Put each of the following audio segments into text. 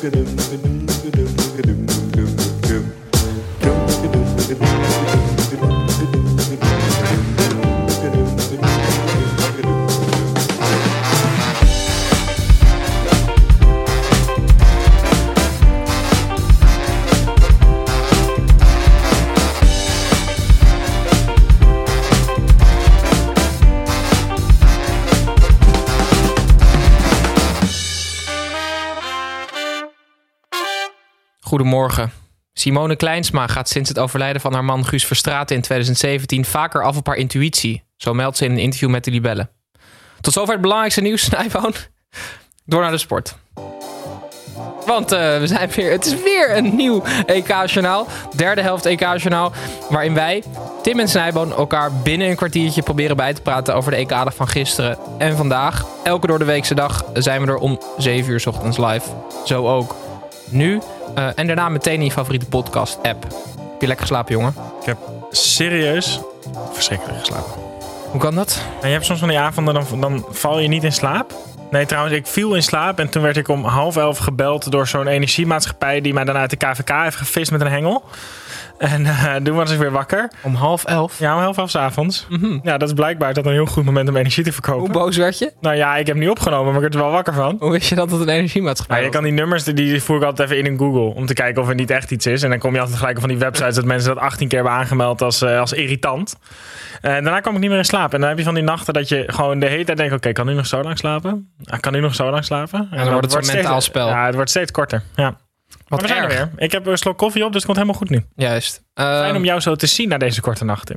Look at him, look at him, look at him, look at him, look at him. Goedemorgen. Simone Kleinsma gaat sinds het overlijden van haar man Guus Verstraeten in 2017 vaker af op haar intuïtie. Zo meldt ze in een interview met de Libelle. Tot zover het belangrijkste nieuws, Snijboon. Door naar de sport. Want eh, we zijn weer, het is weer een nieuw EK-journaal. Derde helft EK-journaal. Waarin wij, Tim en Snijboon, elkaar binnen een kwartiertje proberen bij te praten over de EK-dag van gisteren en vandaag. Elke door de weekse dag zijn we er om 7 uur 's ochtends live. Zo ook nu. Eh, en daarna meteen in je favoriete podcast-app. Heb je lekker geslapen, jongen? Ik heb serieus verschrikkelijk geslapen. Hoe kan dat? En je hebt soms van die avonden, dan, dan val je niet in slaap. Nee, trouwens, ik viel in slaap en toen werd ik om half elf gebeld door zo'n energiemaatschappij die mij dan uit de KVK heeft gevist met een hengel. En eh, toen was ik weer wakker. Om half elf? Ja, om half elf 's avonds. Ja, dat is blijkbaar dat een heel goed moment om energie te verkopen. Hoe boos werd je? Nou ja, ik heb niet opgenomen, maar ik werd er wel wakker van. Hoe wist je dat het een energiemaatschappij Ja, je kan die nummers, die- die voer ik altijd even in in Google. Om te kijken of er niet echt iets is. En dan kom je altijd gelijk van die websites dat mensen dat 18 keer hebben aangemeld als, eh, als irritant. En daarna kwam ik niet meer in slaap. En dan heb je van die nachten dat je gewoon de hele tijd denkt... Oké, kan nu nog zo lang slapen? Kan nu nog zo lang slapen? En dan wordt het zo'n steeds- mentaal spel. Ja, het wordt steeds korter. Ja. Wat maar we zijn er weer. Ik heb een slok koffie op, dus het komt helemaal goed nu. Juist. Fijn Ehm, om jou zo te zien na deze korte nacht, Tim.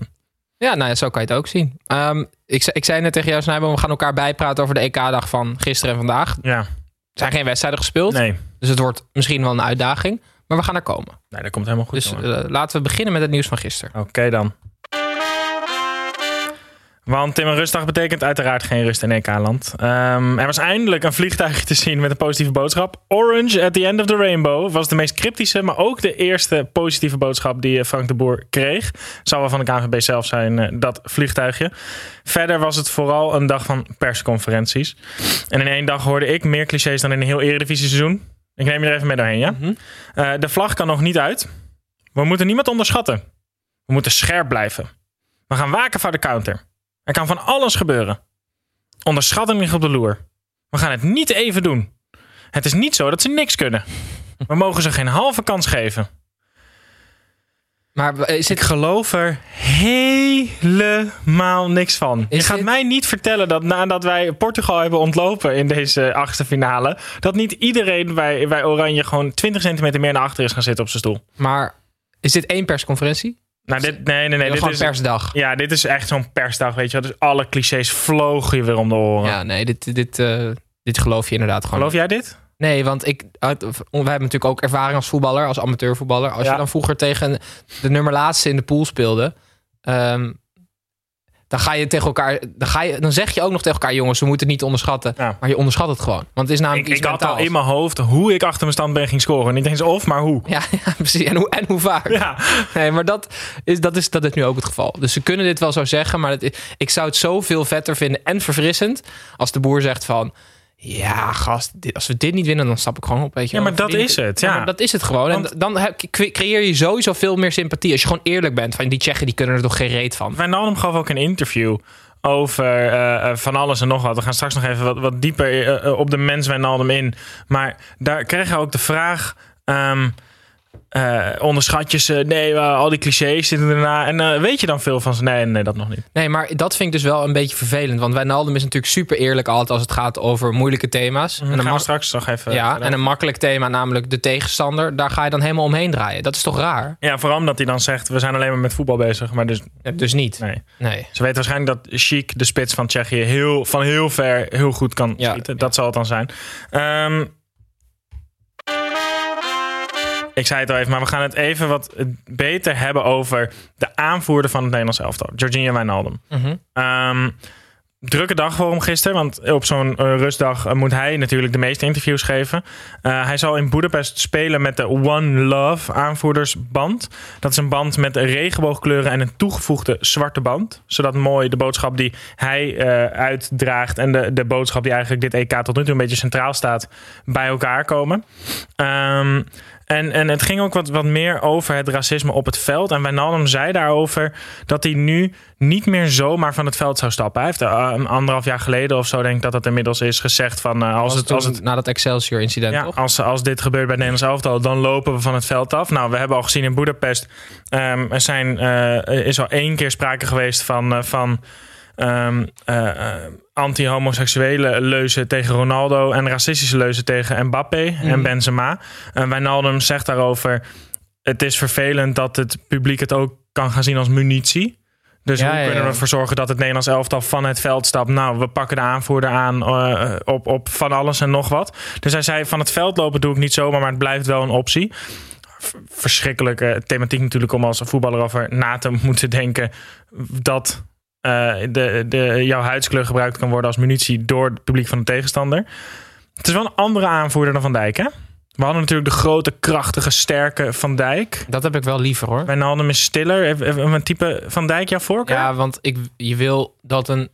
Ja, nou ja, zo kan je het ook zien. Ehm, ik, ik zei net tegen jou, Snijboom, we gaan elkaar bijpraten over de EK-dag van gisteren en vandaag. Er Ja, zijn geen wedstrijden gespeeld, nee. dus het wordt misschien wel een uitdaging. Maar we gaan er komen. Nee, dat komt helemaal goed. Dus eh, laten we beginnen met het nieuws van gisteren. Oké dan. Want Tim, een rustdag betekent uiteraard geen rust in EK-land. Ehm, er was eindelijk een vliegtuigje te zien met een positieve boodschap. Orange at the end of the rainbow was de meest cryptische, maar ook de eerste positieve boodschap die eh, Frank de Boer kreeg. Zal wel van de KNVB zelf zijn, eh, dat vliegtuigje. Verder was het vooral een dag van persconferenties. En in één dag hoorde ik meer clichés dan in een heel eredivisie seizoen. Ik neem je er even mee doorheen, ja? Eh, de vlag kan nog niet uit. We moeten niemand onderschatten. We moeten scherp blijven. We gaan waken voor de counter. Er kan van alles gebeuren. Onderschatting ligt op de loer. We gaan het niet even doen. Het is niet zo dat ze niks kunnen. We mogen ze geen halve kans geven. Maar is Ik geloof er helemaal niks van. Is je gaat dit- mij niet vertellen dat nadat wij Portugal hebben ontlopen in deze achtste finale, dat niet iedereen bij, bij Oranje gewoon 20 centimeter meer naar achter is gaan zitten op zijn stoel. maar is dit één persconferentie? Nou, dit, nee, nee, nee. Dit Gewoon is, persdag. Ja, dit is echt zo'n persdag, weet je wel. Dus alle clichés vlogen je weer om de oren. Ja, nee, dit, dit, eh, dit geloof je inderdaad gewoon. Geloof jij dit? Nee, want ik, wij hebben natuurlijk ook ervaring als voetballer, als amateurvoetballer. Als Ja. je dan vroeger tegen de nummer laatste in de pool speelde, ehm, dan ga je tegen elkaar, dan, ga je, dan zeg je ook nog tegen elkaar, jongens, we moeten het niet onderschatten. Ja. Maar je onderschat het gewoon. Want het is namelijk Ik, iets ik had al in mijn hoofd hoe ik achter mijn standbeen ging scoren. Niet eens of, maar hoe. Ja, ja, precies. En hoe, en hoe vaak. Ja, Nee, maar dat is, dat, is, dat is nu ook het geval. Dus ze kunnen dit wel zo zeggen, maar ik zou het zoveel vetter vinden en verfrissend als de boer zegt van... Ja, gast, dit- als we dit niet winnen, dan stap ik gewoon op. Weet je Ja, maar dat is het, ja. maar dat is het gewoon. Want- en dan creëer je sowieso veel meer sympathie. Als je gewoon eerlijk bent van die Tsjechen, die kunnen er toch geen reet van. Wijnaldum gaf ook een interview over eh, eh, van alles en nog wat. We gaan straks nog even wat, wat dieper eh, op de mens Wijnaldum in. Maar daar kreeg hij ook de vraag... ehm, eh, onderschat je ze? Nee, al die clichés zitten erna. En eh, weet je dan veel van ze? Nee, nee, dat nog niet. Nee, maar dat vind ik dus wel een beetje vervelend. Want Wijnaldum is natuurlijk super eerlijk altijd als het gaat over moeilijke thema's. En En dan gaan we straks nog even... ja, en een makkelijk thema, namelijk de tegenstander. Daar ga je dan helemaal omheen draaien. Dat is toch raar? ja, vooral omdat hij dan zegt, we zijn alleen maar met voetbal bezig. Maar dus, Ja, Dus niet. nee. Nee. Ze weten waarschijnlijk dat Chic, de spits van Tsjechië, heel, van heel ver heel goed kan Ja, schieten. ja. Dat zal het dan zijn. Ehm, ik zei het al even, maar we gaan het even wat beter hebben over de aanvoerder van het Nederlands elftal. Georgina Wijnaldum. Ehm, drukke dag voor hem gisteren, want op zo'n eh, rustdag eh, moet hij natuurlijk de meeste interviews geven. Eh, hij zal in Boedapest spelen met de One Love aanvoerdersband. Dat is een band met regenboogkleuren en een toegevoegde zwarte band. Zodat mooi de boodschap die hij uitdraagt en de, de boodschap die eigenlijk dit EK tot nu toe een beetje centraal staat, bij elkaar komen. Ehm, en, en het ging ook wat, wat meer over het racisme op het veld. En Wijnaldum zei daarover dat hij nu niet meer zomaar van het veld zou stappen. Hij heeft uh, een anderhalf jaar geleden of zo, denk ik dat dat inmiddels is gezegd van... uh, als, het, als het na dat Excelsior-incident, ja, toch? als, als dit gebeurt bij het Nederlands elftal, dan lopen we van het veld af. Nou, we hebben al gezien in Boedapest, ehm, er zijn, eh, is al één keer sprake geweest van, eh, van ehm, eh, eh, anti-homoseksuele leuzen tegen Ronaldo en racistische leuzen tegen Mbappé en Benzema. En Wijnaldum zegt daarover, het is vervelend dat het publiek het ook kan gaan zien als munitie. Dus Ja, hoe ja, kunnen we ervoor zorgen dat het Nederlands elftal van het veld stapt? Nou, we pakken de aanvoerder aan eh, op, op van alles en nog wat. Dus hij zei, van het veld lopen doe ik niet zomaar, maar het blijft wel een optie. Verschrikkelijke thematiek natuurlijk om als voetballer over na te moeten denken dat eh, de, de, jouw huidskleur gebruikt kan worden als munitie door het publiek van de tegenstander. Het is wel een andere aanvoerder dan Van Dijk, hè? We hadden natuurlijk de grote, krachtige, sterke Van Dijk. Dat heb ik wel liever, hoor. Wijnaldum is stiller. Een type Van Dijk jouw voorkeur? Ja, want ik, je wil dat een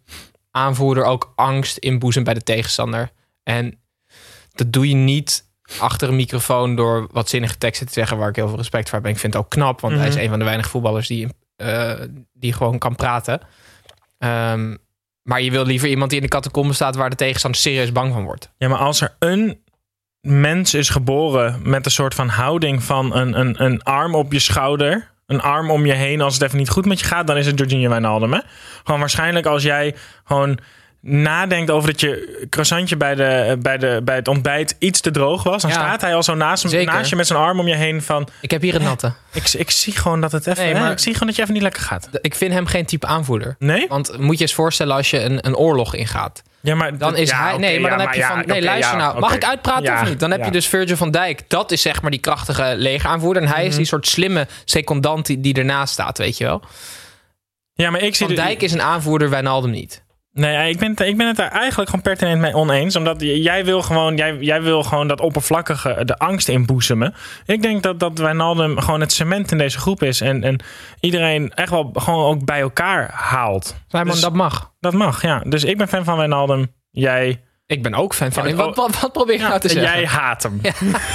aanvoerder ook angst inboezemt bij de tegenstander. En dat doe je niet achter een microfoon door wat zinnige teksten te zeggen waar ik heel veel respect voor heb. En ik vind het ook knap, want hij is Mhm. een van de weinige voetballers die, eh, die gewoon kan praten. Ehm, maar je wil liever iemand die in de catacombe staat waar de tegenstander serieus bang van wordt. Ja, maar als er een mens is geboren met een soort van houding van een, een, een arm op je schouder, een arm om je heen als het even niet goed met je gaat, dan is het Jorginho Wijnaldum. Hè? Gewoon waarschijnlijk als jij gewoon nadenkt over dat je croissantje bij, de, bij, de, bij het ontbijt iets te droog was, dan Ja. staat hij al zo naast, hem, Zeker. naast je met zijn arm om je heen van, Ik heb hier een natte. ik, ik zie gewoon dat het even, Nee, maar- ik zie gewoon dat je even niet lekker gaat. Ik vind hem geen type aanvoerder. Nee? Want moet je eens voorstellen als je een, een oorlog ingaat. Ja, maar Dan is ja, hij. Nee, maar dan ja, heb je ja, van. Nee, luister nou. Mag ik uitpraten of niet? Dan heb je dus Virgil van Dijk. Dat is zeg maar die krachtige legeraanvoerder. En hij Mhm. is die soort slimme secondant die, die ernaast staat, weet je wel. Ja, maar ik zie Van de- Dijk is een aanvoerder, Wijnaldum niet. Nee, ik ben, het, ik ben het daar eigenlijk gewoon pertinent mee oneens. Omdat jij wil gewoon, jij, jij wil gewoon dat oppervlakkige, de angst inboezemen. Ik denk dat, dat Wijnaldum gewoon het cement in deze groep is. En, en iedereen echt wel gewoon ook bij elkaar haalt. Simon, Dus- dat mag. Dat mag, ja. Dus ik ben fan van Wijnaldum. Jij, Ik ben ook fan van Ja, hem. Wat, wat, wat probeer je nou te en zeggen? jij haat hem. Ja,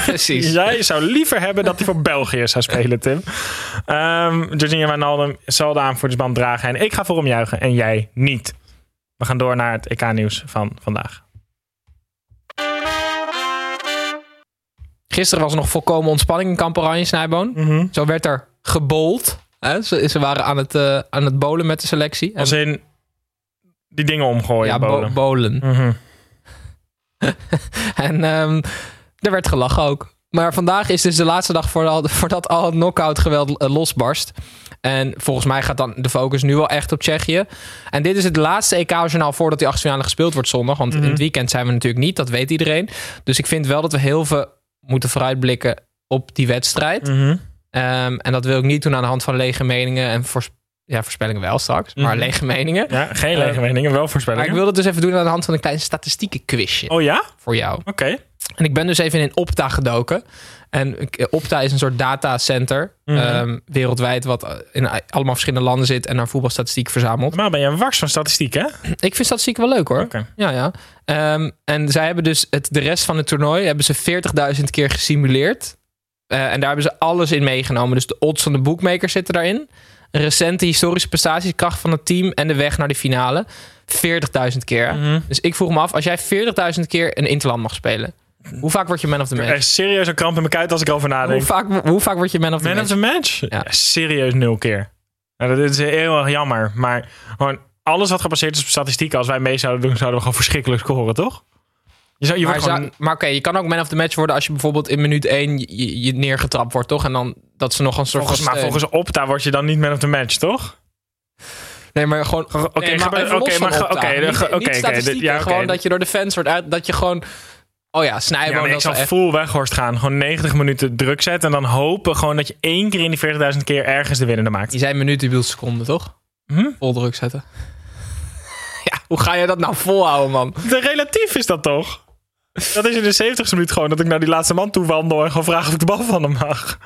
precies. Jij zou liever hebben dat hij voor België zou spelen, Tim. Jorginho Wijnaldum zal de aanvoerdersband dragen. En ik ga voor hem juichen en jij niet. We gaan door naar het EK-nieuws van vandaag. Gisteren was er nog volkomen ontspanning in Kamp Oranje, Snijboon. Zo werd er gebold. Hè? Ze, ze waren aan het, eh, aan het bowlen met de selectie. Als in die dingen omgooien. ja, bo- bolen. Mhm. En ehm, er werd gelachen ook. Maar vandaag is dus de laatste dag voordat, voordat al het knockout geweld eh, losbarst. En volgens mij gaat dan de focus nu wel echt op Tsjechië. En dit is het laatste EK-journaal voordat die achtste gespeeld wordt zondag. Want in het weekend zijn we natuurlijk niet, dat weet iedereen. Dus ik vind wel dat we heel veel moeten vooruitblikken op die wedstrijd. Mhm. Ehm, en dat wil ik niet doen aan de hand van lege meningen en voors- ja, voorspellingen wel straks. Maar Mhm. lege meningen. Ja, geen lege Eh, meningen, wel Maar voorspellingen. ik wil het dus even doen aan de hand van een klein statistieken quizje Oh ja? voor jou. Oké. En ik ben dus even in Opta gedoken. En ik- Opta is een soort datacenter Mhm. ehm, wereldwijd... wat in allemaal verschillende landen zit en naar voetbalstatistiek verzamelt. Maar ben je wars van statistiek, hè? Ik vind statistiek wel leuk hoor. Ja, ja. Ehm, en zij hebben dus het, de rest van het toernooi... hebben ze 40.000 keer gesimuleerd. Eh, en daar hebben ze alles in meegenomen. Dus de odds van de bookmakers zitten daarin. Recente historische prestaties, kracht van het team... en de weg naar de finale. 40.000 keer. Mhm. Dus ik vroeg me af, als jij 40.000 keer een interland mag spelen... Hoe vaak word je man of the match? Echt serieus een kramp in mijn kuit als ik erover Hoe nadenk. vaak, hoe vaak word je man of the Man match? of the match? Ja. Serieus nul keer. Nou, dat is heel erg jammer. Maar gewoon alles wat gebaseerd is op statistieken, als wij mee zouden doen, zouden we gewoon verschrikkelijk scoren, toch? Je, zou, je maar gewoon... zou- maar oké, je kan ook man of the match worden als je bijvoorbeeld in minuut 1 je, neergetrapt wordt, toch? En dan dat ze nog een soort Volgens, van maar volgens Opta word je dan niet man of the match, toch? Nee, maar gewoon. Oké, oké, oké, oké. Gewoon dat je door de fans wordt uit. Dat je gewoon. Oh ja, Snijboom. Ja, maar ik zou echt. full weghorst gaan. Gewoon 90 minuten druk zetten. En dan hopen gewoon dat je één keer in die 40.000 keer ergens de winnende maakt. Die zijn minuten, bedoelt seconden, toch? Hm? Vol druk zetten. ja, hoe ga je dat nou volhouden, man? De relatief is dat toch? Dat is in de 70ste minuut gewoon dat ik naar die laatste man toe wandel en gewoon vraag of ik de bal van hem mag.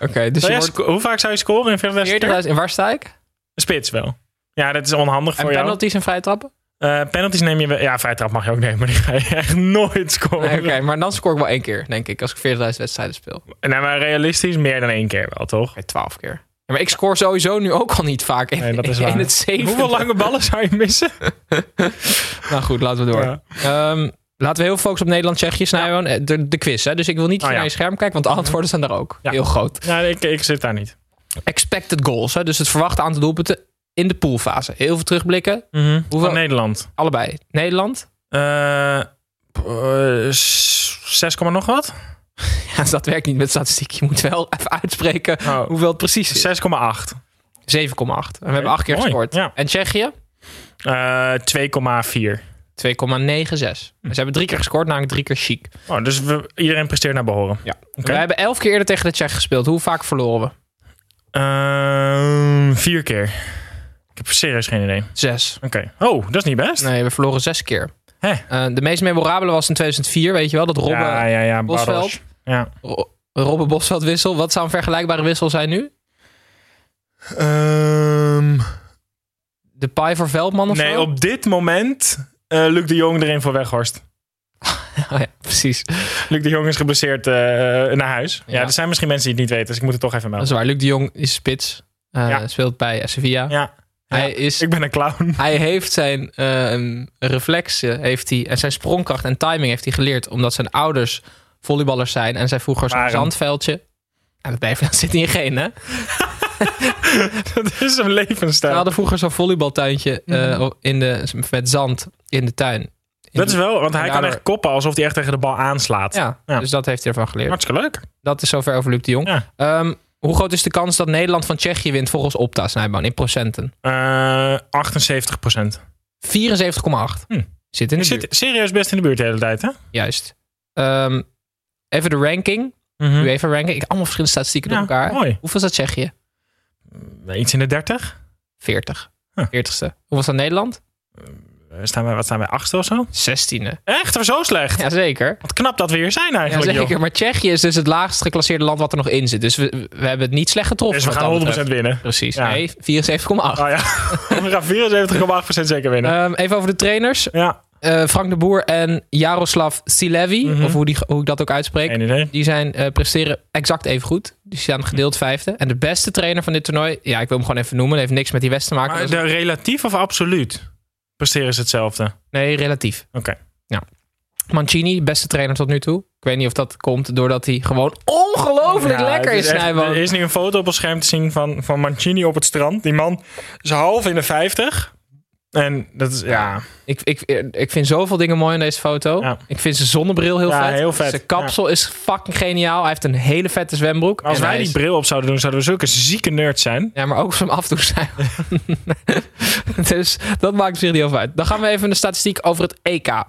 Oké, dus je wordt sco- hoe vaak zou je scoren in 40.000 keer? 40.000. En waar sta ik? Spits wel. Ja, dat is onhandig En voor jou. penalties en vrije trappen? Eh, penalties neem je wel. Ja, vrije trap mag je ook nemen, maar die ga je echt nooit scoren. Nee, Oké, maar dan scoor ik wel één keer, denk ik. Als ik 40.000 wedstrijden speel. Nee, maar realistisch meer dan één keer wel, toch? 12 keer. Ja, maar ik scoor sowieso nu ook al niet vaak in, Nee, dat is in waar. het zeven. Hoeveel lange ballen zou je missen? Nou goed, laten we door. Ja. Ehm, laten we heel focussen op Nederland-Tsjechië, Snijboon. Eh, De, de quiz, hè? Dus ik wil niet Oh, naar ja. je scherm kijken, want de antwoorden zijn er ook. Heel groot. Ja, ik, ik zit daar niet. Expected goals, hè? dus het verwachte aantal doelpunten in de poolfase. Heel veel terugblikken. Hoeveel- Van Nederland. Allebei. Nederland? Eh eh, s- 6, komma nog wat? Ja, dat werkt niet met statistiek. Je moet wel even uitspreken Oh. hoeveel het precies is. 6,8. 7,8. En we hebben acht keer mooi. gescoord. Ja. En Tsjechië? Eh 2,4. 2,96. Hm. Ze hebben drie keer gescoord, namelijk drie keer chic. Oh, dus we, iedereen presteert naar behoren. Ja. Oké. We hebben elf keer eerder tegen de Tsjechen gespeeld. Hoe vaak verloren we? Ehm, vier keer. Ik heb serieus geen idee. Zes. Oké. Oh, dat is niet best. Nee, we verloren zes keer. Hè? Eh, de meest memorabele was in 2004, weet je wel? Dat Robben, ja, ja, ja. Bosveld. Barros. Ja. Ro- Robben Bosveld wissel. Wat zou een vergelijkbare wissel zijn nu? Ehm, De Pai voor Veldman of nee, zo? op dit moment eh Luc de Jong erin voor Weghorst. Oh ja, precies. Luc de Jong is geblesseerd eh, naar huis. Ja. Ja. er zijn misschien mensen die het niet weten, dus ik moet het toch even Dat is melden. waar. Luc de Jong is spits. Eh, Ja. Speelt bij Sevilla. Ja. Hij, is, Ik ben een clown. hij heeft zijn eh, reflexen heeft hij, en zijn sprongkracht en timing heeft hij geleerd. Omdat zijn ouders volleyballers zijn. En zij vroeger zo'n zandveldje. Ja, dat, blijft, dat zit in je geen, hè? dat is een We levensstijl. hadden vroeger zo'n volleybaltuintje eh, in de, met zand in de tuin. In Mhm. Dat is wel, want hij kan echt koppen alsof hij echt tegen de bal aanslaat. Ja, Ja. dus dat heeft hij ervan geleerd. Hartstikke leuk. Dat is zover over Luc de Jong. Ja. Ehm, hoe groot is de kans dat Nederland van Tsjechië wint volgens Opta, Snijboon, in procenten? Eh 78 procent. 74,8. Hm. Zit in de Ik buurt. zit serieus best in de buurt de hele tijd, hè? Juist. Ehm, even de ranking. Nu even ranking. Ik allemaal verschillende statistieken Ja, door elkaar. mooi. Hoeveel staat Tsjechië? Iets in de 30. 40. Huh. 40ste. Hoeveel staat Nederland? Eh, Staan wij, wat staan wij, achtste of zo? 16e. Echt? We zo slecht? Jazeker. Wat knap dat we hier zijn eigenlijk, joh. Maar Tsjechië is dus het laagst geclasseerde land wat er nog in zit. Dus we, we hebben het niet slecht getroffen. Dus we gaan dat 100% betreft. winnen. Precies. Ja. Nee, 74,8. Oh ja, we gaan 74,8% zeker winnen. Ehm, even over de trainers. ja, Eh, Frank de Boer en Jaroslav Silevi, Mhm. of hoe, die, hoe ik dat ook uitspreek. Die zijn, eh, presteren exact even goed. Die staan gedeeld vijfde. En de beste trainer van dit toernooi, ja, ik wil hem gewoon even noemen. Dat heeft niks met die West te maken. Maar de relatief of absoluut? Presteren ze hetzelfde? Nee, relatief. Oké. Mancini, beste trainer tot nu toe. Ik weet niet of dat komt doordat hij gewoon ongelooflijk Ja, lekker is, Snijboon. Er is nu een foto op het scherm te zien van, van Mancini op het strand. Die man is half in de 50. En dat is, ja, Ik, ik, ik vind zoveel dingen mooi in deze foto. Ja. Ik vind zijn zonnebril heel Ja, vet. heel vet. Zijn kapsel is fucking geniaal. Hij heeft een hele vette zwembroek. als En wij die is- bril op zouden doen, zouden we zulke zieke nerds zijn. Ja, maar ook als we hem af en toe zijn. dus dat maakt zich niet heel uit. Dan gaan we even de statistiek over het EK.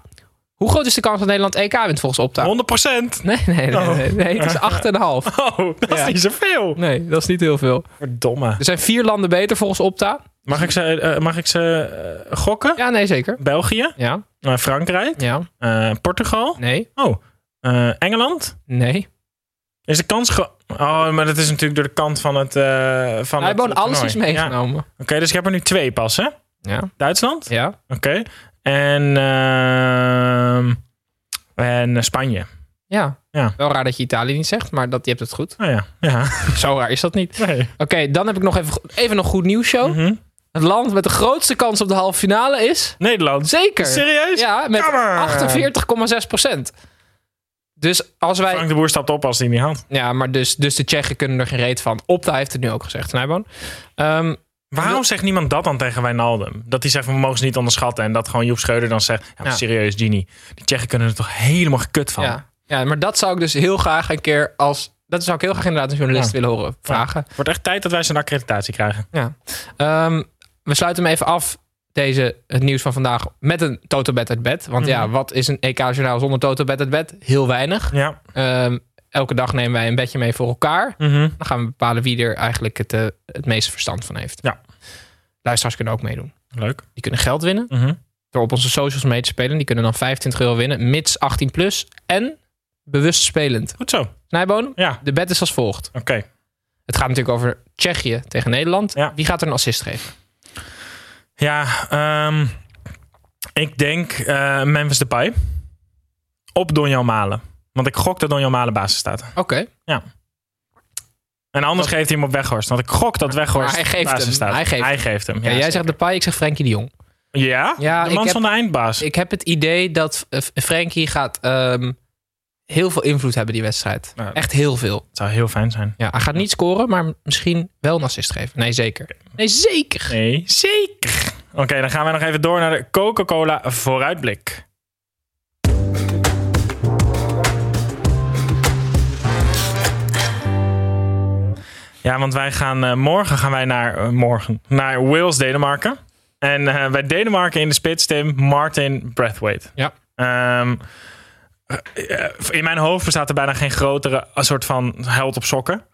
Hoe groot is de kans dat Nederland EK wint volgens Opta? 100%. Nee, nee, nee. Oh. nee, nee het is 8,5. Oh, dat is niet zoveel. Nee, dat is niet heel veel. Verdomme. Er zijn vier landen beter volgens Opta. Mag ik ze, eh, mag ik ze eh, gokken? Ja, nee, zeker. België, Ja, eh, Frankrijk, ja. Portugal, Nee, oh, Engeland. nee. Is de kans... ge- Oh, maar dat is natuurlijk door de kant van het... van Hij heeft alles is Ja. meegenomen. Oké, dus ik heb er nu twee pas, hè? Ja, Duitsland? ja. Oké. En, ehm, en Spanje. Ja. Ja. Wel raar dat je Italië niet zegt, maar dat, je hebt het goed. Oh ja, ja. Zo raar is dat niet. Nee. Oké, dan heb ik nog even, even een goed nieuws show. Mhm. Het land met de grootste kans op de halve finale is... Nederland. Zeker. Serieus? Ja, met Jammer. 48,6 procent. Dus als wij... Frank de Boer stapt op als hij niet had. Ja, maar dus, dus de Tsjechen kunnen er geen reet van. Opta heeft het nu ook gezegd, Snijboon. Ehm, Waarom zegt niemand dat dan tegen Wijnaldum? Dat hij zegt, we mogen ze niet onderschatten. En dat gewoon Joep Schreuder dan zegt, ja, serieus, Genie. Die Tsjechen kunnen er toch helemaal gekut van. ja. ja, maar dat zou ik dus heel graag een keer als... Dat zou ik heel graag inderdaad een journalist Ja. willen horen vragen. Het wordt echt tijd dat wij zijn accreditatie krijgen. Ja. Ehm, we sluiten hem even af, deze, het nieuws van vandaag, met een Totobed uit bed. Want ja, wat is een EK-journaal zonder Totobed uit bed? Heel weinig. Ja. Ehm, elke dag nemen wij een bedje mee voor elkaar. Mhm. Dan gaan we bepalen wie er eigenlijk het, eh, het meeste verstand van heeft. Ja. Luisteraars kunnen ook meedoen. Leuk. Die kunnen geld winnen Mhm. door op onze socials mee te spelen. Die kunnen dan 25 euro winnen, mits 18 plus en bewust spelend. Goed zo. Snijboon, Ja, de bet is als volgt. oké. Het gaat natuurlijk over Tsjechië tegen Nederland. Ja. Wie gaat er een assist geven? Ja, ehm, ik denk eh, Memphis Depay. Op Donjan Malen. Want ik gok dat Donjan Malen basis staat. Oké. En anders geeft hij hem op Weghorst. Want ik gok dat Weghorst hij geeft basis hem. staat. Hij geeft hij hem. geeft hem. Ja, jij zegt de paai, ik zeg Frenkie de Jong. Ja? Ja, de man van de eindbaas. Ik heb het idee dat eh, Frenkie gaat ehm, heel veel invloed hebben die wedstrijd. Nou, Echt heel veel. Het zou heel fijn zijn. Ja, hij gaat niet scoren, maar misschien wel een assist geven. Nee, zeker. Nee, zeker. Nee, zeker. Oké, dan gaan we nog even door naar de Coca-Cola vooruitblik. Ja, want wij gaan eh, morgen gaan wij naar eh, morgen naar Wales, Denemarken. En eh, bij Denemarken in de spits Tim Martin Brathwaite. Ja. Ehm, eh, in mijn hoofd bestaat er bijna geen grotere soort van held op sokken.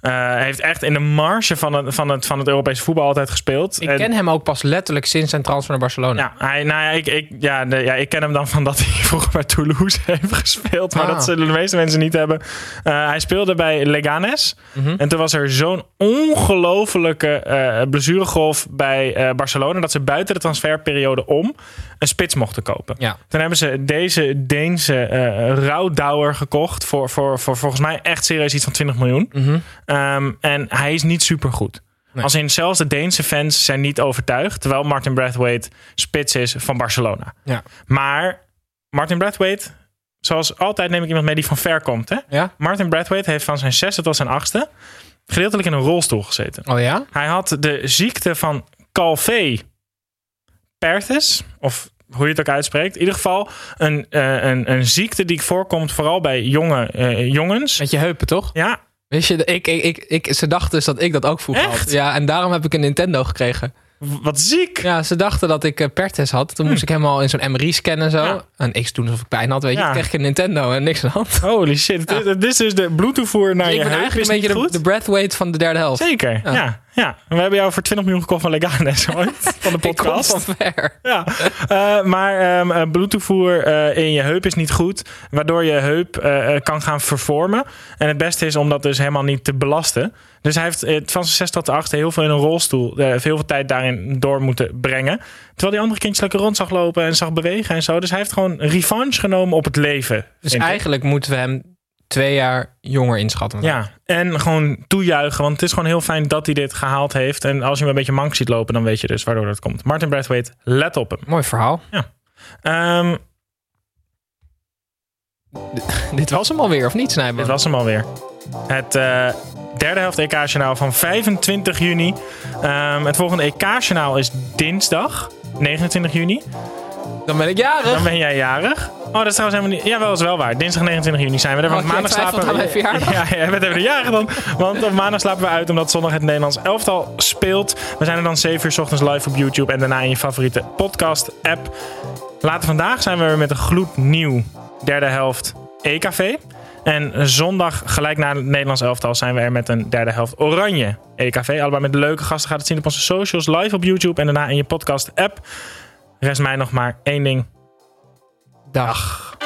Eh, hij heeft echt in de marge van het, van het, van het Europese voetbal altijd gespeeld. Ik En- ken hem ook pas letterlijk sinds zijn transfer naar Barcelona. ja, hij, nou ja, ik, ik, ja, de, ja, ik ken hem dan van dat hij vroeger bij Toulouse heeft gespeeld. Maar Ah. dat zullen de meeste mensen niet hebben. Eh, hij speelde bij Leganes. Mhm. En toen was er zo'n ongelofelijke eh blessuregolf bij Barcelona... dat ze buiten de transferperiode om een spits mochten kopen. Ja. Toen hebben ze deze Deense rouwdouwer gekocht... Voor, voor, voor volgens mij echt serieus iets van 20 miljoen. Mhm. Ehm, en hij is niet supergoed. Nee. Als in zelfs de Deense fans zijn niet overtuigd. Terwijl Martin Brathwaite spits is van Barcelona. Ja. Maar Martin Brathwaite, zoals altijd neem ik iemand mee die van ver komt. Hè? Ja? Martin Brathwaite heeft van zijn zesde tot zijn achtste gedeeltelijk in een rolstoel gezeten. Oh ja? Hij had de ziekte van Calvé Perthes, of hoe je het ook uitspreekt. In ieder geval een, eh, een, een ziekte die voorkomt vooral bij jonge eh, jongens. Met je heupen, toch? Ja, Weet je, ik, ik, ik, ik, ze dachten dus dat ik dat ook vroeger Echt? had. Ja, en daarom heb ik een Nintendo gekregen. wat ziek. Ja, ze dachten dat ik eh, Pertes had. Toen moest ik helemaal in zo'n MRI scannen en zo. Ja. En ik doen alsof ik pijn had, weet je. Ja. Toen kreeg ik een Nintendo en niks aan de hand. Holy shit. Dit, dit is dus de bluetootvoer naar Dus je ik ben eigenlijk een beetje de, goed? de breathweight van de derde helft. Zeker, Ja. Ja. We hebben jou voor 20 miljoen gekocht van Leganes ooit. Van de Ik kom podcast. van ver. Ja, Eh, maar ehm eh, bluetootvoer eh, in je heup is niet goed. Waardoor je heup kan gaan vervormen. En het beste is om dat dus helemaal niet te belasten. Dus hij heeft van zijn 6 tot de 8 heel veel in een rolstoel. eh, veel tijd daarin door moeten brengen. Terwijl die andere kindjes lekker rond zag lopen en zag bewegen en zo. Dus hij heeft gewoon revanche genomen op het leven. Dus eigenlijk moeten we hem twee jaar jonger inschatten. Ja, en gewoon toejuichen. Want het is gewoon heel fijn dat hij dit gehaald heeft. En als je hem een beetje mank ziet lopen, dan weet je dus waardoor dat komt. Martin Brathwaite, let op hem. Mooi verhaal. Ehm, Dit was hem alweer, of niet, Snijboom? dit was hem alweer. Het eh, derde helft EK-journaal van 25 juni. Ehm, het volgende EK-journaal is dinsdag, 29 juni. Dan ben ik jarig. Dan ben jij jarig. Oh, dat is trouwens helemaal niet... Ja, wel is wel waar. Dinsdag 29 juni zijn we er. Want Oh, maandag slapen mijn verjaardag? Ja, jij bent even de jarig dan. Want op maandag slapen we uit omdat zondag het Nederlands elftal speelt. We zijn er dan 7 uur 's ochtends live op YouTube en daarna in je favoriete podcast-app. Later vandaag zijn we weer met een gloednieuw derde helft EKV. En zondag, gelijk na het Nederlands elftal, zijn we er met een derde helft Oranje EKV. Allebei met leuke gasten. Gaat het zien op onze socials, live op YouTube en daarna in je podcast-app. Rest mij nog maar één ding. Dag.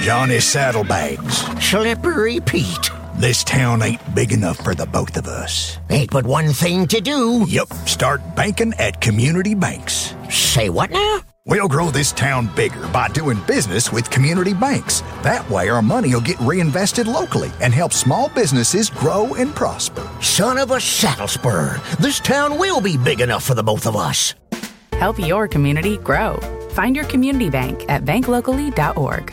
Johnny Saddlebags. Slippery Pete. This town ain't big enough for the both of us. Ain't but one thing to do. Yep, start banking at community banks. Say what now? We'll grow this town bigger by doing business with community banks. That way, our money will get reinvested locally and help small businesses grow and prosper. Son of a saddle spur. This town will be big enough for the both of us. Help your community grow. Find your community bank at banklocally.org.